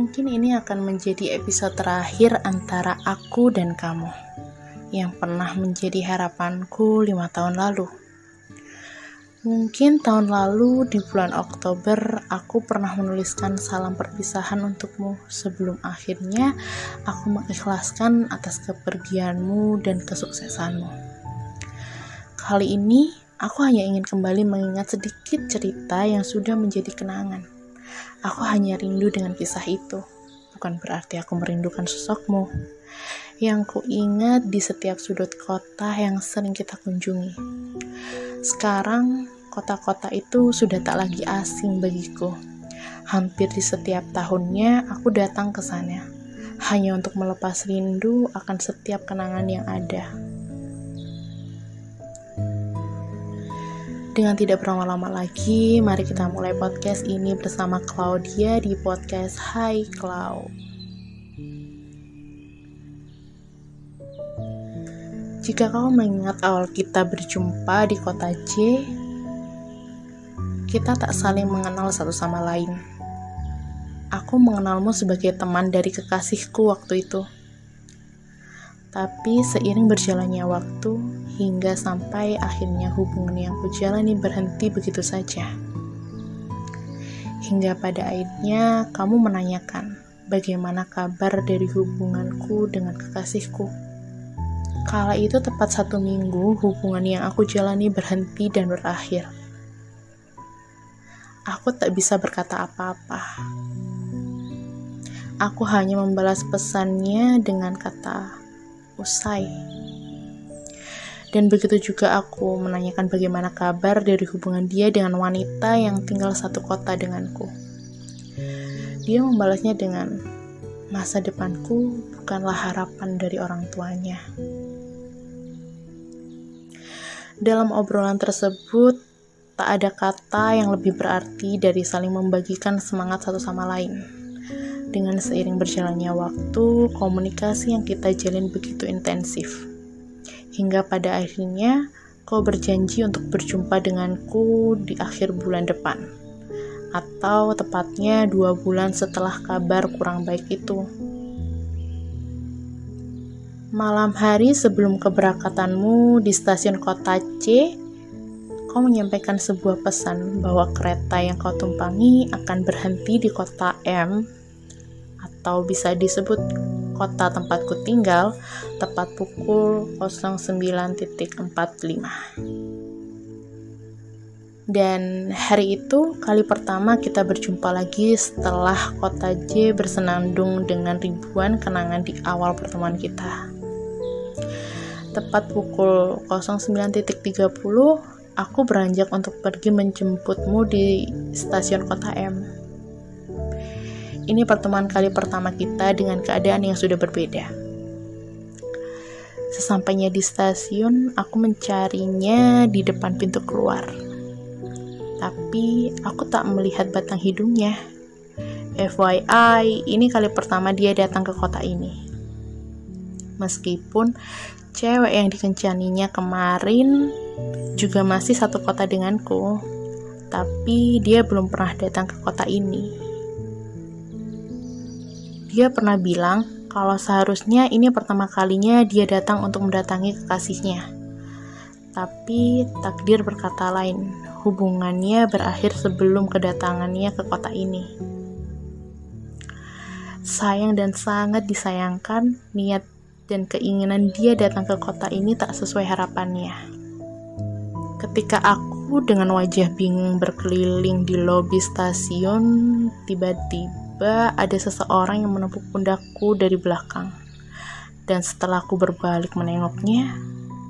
Mungkin ini akan menjadi episode terakhir antara aku dan kamu yang pernah menjadi harapanku lima tahun lalu. Mungkin tahun lalu di bulan Oktober aku pernah menuliskan salam perpisahan untukmu sebelum akhirnya aku mengikhlaskan atas kepergianmu dan kesuksesanmu. Kali ini aku hanya ingin kembali mengingat sedikit cerita yang sudah menjadi kenangan Aku hanya rindu dengan kisah itu. Bukan berarti aku merindukan sosokmu. Yang ku ingat di setiap sudut kota yang sering kita kunjungi. Sekarang, kota-kota itu sudah tak lagi asing bagiku. Hampir di setiap tahunnya aku datang ke sana, hanya untuk melepas rindu akan setiap kenangan yang ada. Dengan tidak berlama-lama lagi, mari kita mulai podcast ini bersama Claudia di podcast Hai Cloud. Jika kau mengingat awal kita berjumpa di kota J, kita tak saling mengenal satu sama lain. Aku mengenalmu sebagai teman dari kekasihku waktu itu. Tapi seiring berjalannya waktu, hingga sampai akhirnya hubungan yang kujalani berhenti begitu saja. Hingga pada akhirnya kamu menanyakan bagaimana kabar dari hubunganku dengan kekasihku. Kala itu tepat satu minggu hubungan yang aku jalani berhenti dan berakhir. Aku tak bisa berkata apa-apa. Aku hanya membalas pesannya dengan kata usai. Dan begitu juga aku menanyakan bagaimana kabar dari hubungan dia dengan wanita yang tinggal satu kota denganku. Dia membalasnya dengan, masa depanku bukanlah harapan dari orang tuanya. Dalam obrolan tersebut, tak ada kata yang lebih berarti dari saling membagikan semangat satu sama lain. Dengan seiring berjalannya waktu, komunikasi yang kita jalin begitu intensif. Hingga pada akhirnya, kau berjanji untuk berjumpa denganku di akhir bulan depan. Atau tepatnya dua bulan setelah kabar kurang baik itu. Malam hari sebelum keberangkatanmu di stasiun kota C, kau menyampaikan sebuah pesan bahwa kereta yang kau tumpangi akan berhenti di kota M atau bisa disebut kota tempatku tinggal tepat pukul 09.45. Dan hari itu kali pertama kita berjumpa lagi setelah kota J bersenandung dengan ribuan kenangan di awal pertemuan kita. Tepat pukul 09.30 aku beranjak untuk pergi menjemputmu di stasiun kota M. Ini pertemuan kali pertama kita dengan keadaan yang sudah berbeda. Sesampainya di stasiun, aku mencarinya di depan pintu keluar. Tapi aku tak melihat batang hidungnya. FYI, ini kali pertama dia datang ke kota ini. Meskipun cewek yang dikencaninya kemarin juga masih satu kota denganku, tapi dia belum pernah datang ke kota ini. Dia pernah bilang kalau seharusnya ini pertama kalinya dia datang untuk mendatangi kekasihnya. Tapi takdir berkata lain, hubungannya berakhir sebelum kedatangannya ke kota ini. Sayang dan sangat disayangkan, niat dan keinginan dia datang ke kota ini tak sesuai harapannya. Ketika aku dengan wajah bingung berkeliling di lobi stasiun, tiba-tiba tiba ada seseorang yang menepuk pundakku dari belakang. Dan setelah aku berbalik menengoknya,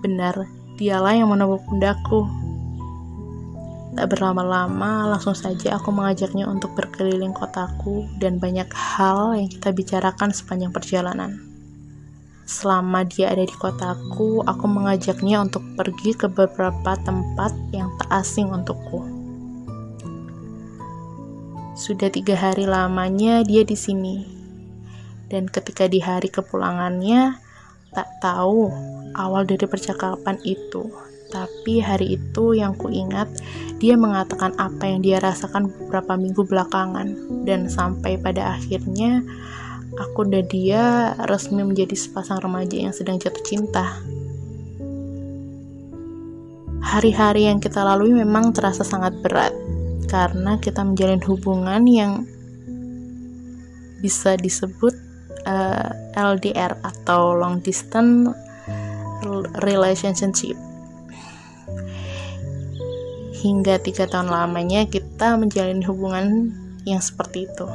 benar dialah yang menepuk pundakku. Tak berlama-lama, langsung saja aku mengajaknya untuk berkeliling kotaku dan banyak hal yang kita bicarakan sepanjang perjalanan. Selama dia ada di kotaku, aku mengajaknya untuk pergi ke beberapa tempat yang tak asing untukku. Sudah tiga hari lamanya dia di sini. Dan ketika di hari kepulangannya, tak tahu awal dari percakapan itu Tapi hari itu yang kuingat, dia mengatakan apa yang dia rasakan beberapa minggu belakangan. Dan sampai pada akhirnya, aku dan dia resmi menjadi sepasang remaja yang sedang jatuh cinta. Hari-hari yang kita lalui memang terasa sangat berat, karena kita menjalin hubungan yang bisa disebut uh, eh, LDR atau long distance relationship hingga tiga tahun lamanya kita menjalin hubungan yang seperti itu.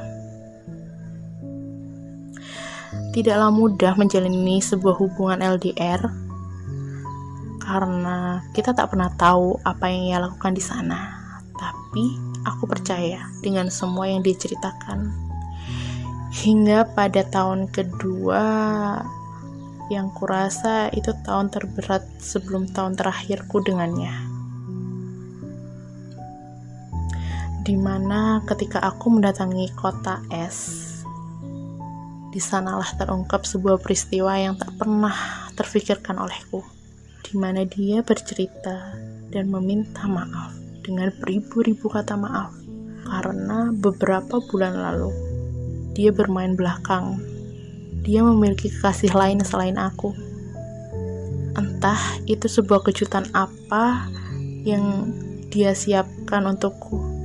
Tidaklah mudah menjalani sebuah hubungan LDR karena kita tak pernah tahu apa yang ia lakukan di sana. Tapi aku percaya dengan semua yang dia ceritakan. Hingga pada tahun kedua yang kurasa itu tahun terberat sebelum tahun terakhirku dengannya. di mana ketika aku mendatangi kota es, di sanalah terungkap sebuah peristiwa yang tak pernah terfikirkan olehku, di mana dia bercerita dan meminta maaf dengan beribu-ribu kata maaf karena beberapa bulan lalu dia bermain belakang. Dia memiliki kekasih lain selain aku. Entah itu sebuah kejutan apa yang dia siapkan untukku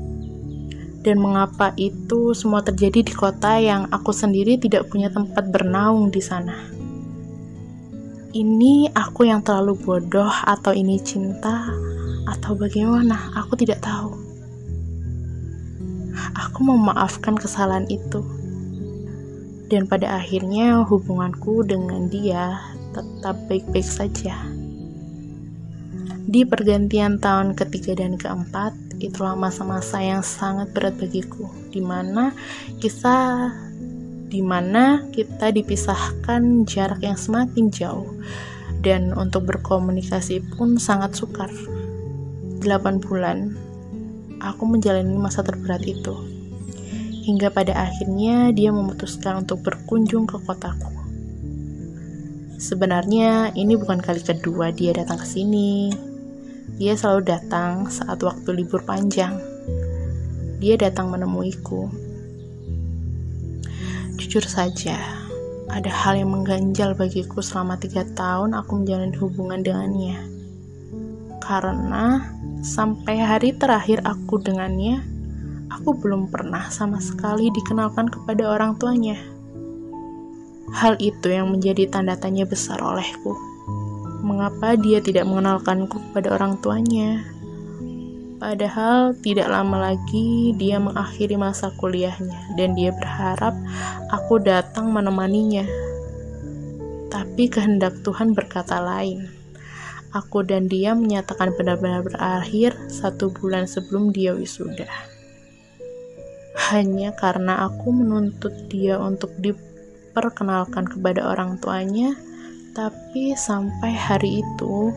dan mengapa itu semua terjadi di kota yang aku sendiri tidak punya tempat bernaung di sana. Ini aku yang terlalu bodoh atau ini cinta atau bagaimana? Aku tidak tahu. Aku memaafkan kesalahan itu. Dan pada akhirnya hubunganku dengan dia tetap baik-baik saja. Di pergantian tahun ketiga dan keempat, itulah masa-masa yang sangat berat bagiku, di mana kita di mana kita dipisahkan jarak yang semakin jauh dan untuk berkomunikasi pun sangat sukar. 8 bulan aku menjalani masa terberat itu. Hingga pada akhirnya dia memutuskan untuk berkunjung ke kotaku. Sebenarnya ini bukan kali kedua dia datang ke sini. Dia selalu datang saat waktu libur panjang. Dia datang menemuiku. Jujur saja, ada hal yang mengganjal bagiku selama tiga tahun aku menjalin hubungan dengannya. Karena sampai hari terakhir aku dengannya, aku belum pernah sama sekali dikenalkan kepada orang tuanya. Hal itu yang menjadi tanda tanya besar olehku mengapa dia tidak mengenalkanku kepada orang tuanya. Padahal tidak lama lagi dia mengakhiri masa kuliahnya dan dia berharap aku datang menemaninya. Tapi kehendak Tuhan berkata lain. Aku dan dia menyatakan benar-benar berakhir satu bulan sebelum dia wisuda. Hanya karena aku menuntut dia untuk diperkenalkan kepada orang tuanya, tapi sampai hari itu,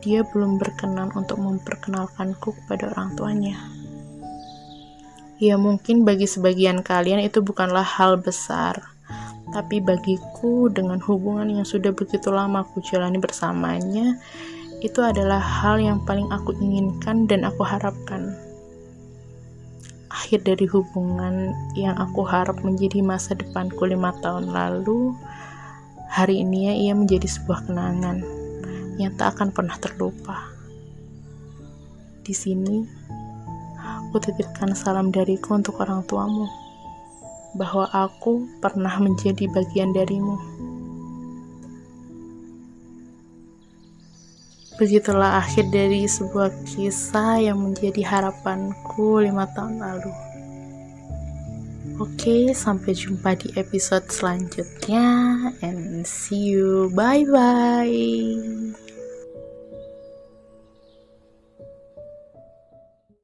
dia belum berkenan untuk memperkenalkanku kepada orang tuanya. Ya mungkin bagi sebagian kalian itu bukanlah hal besar, tapi bagiku dengan hubungan yang sudah begitu lama aku jalani bersamanya, itu adalah hal yang paling aku inginkan dan aku harapkan. Akhir dari hubungan yang aku harap menjadi masa depanku lima tahun lalu, Hari ini ya ia menjadi sebuah kenangan yang tak akan pernah terlupa. Di sini, aku titipkan salam dariku untuk orang tuamu, bahwa aku pernah menjadi bagian darimu. Begitulah akhir dari sebuah kisah yang menjadi harapanku lima tahun lalu. Oke, sampai jumpa di episode selanjutnya and see you. Bye bye.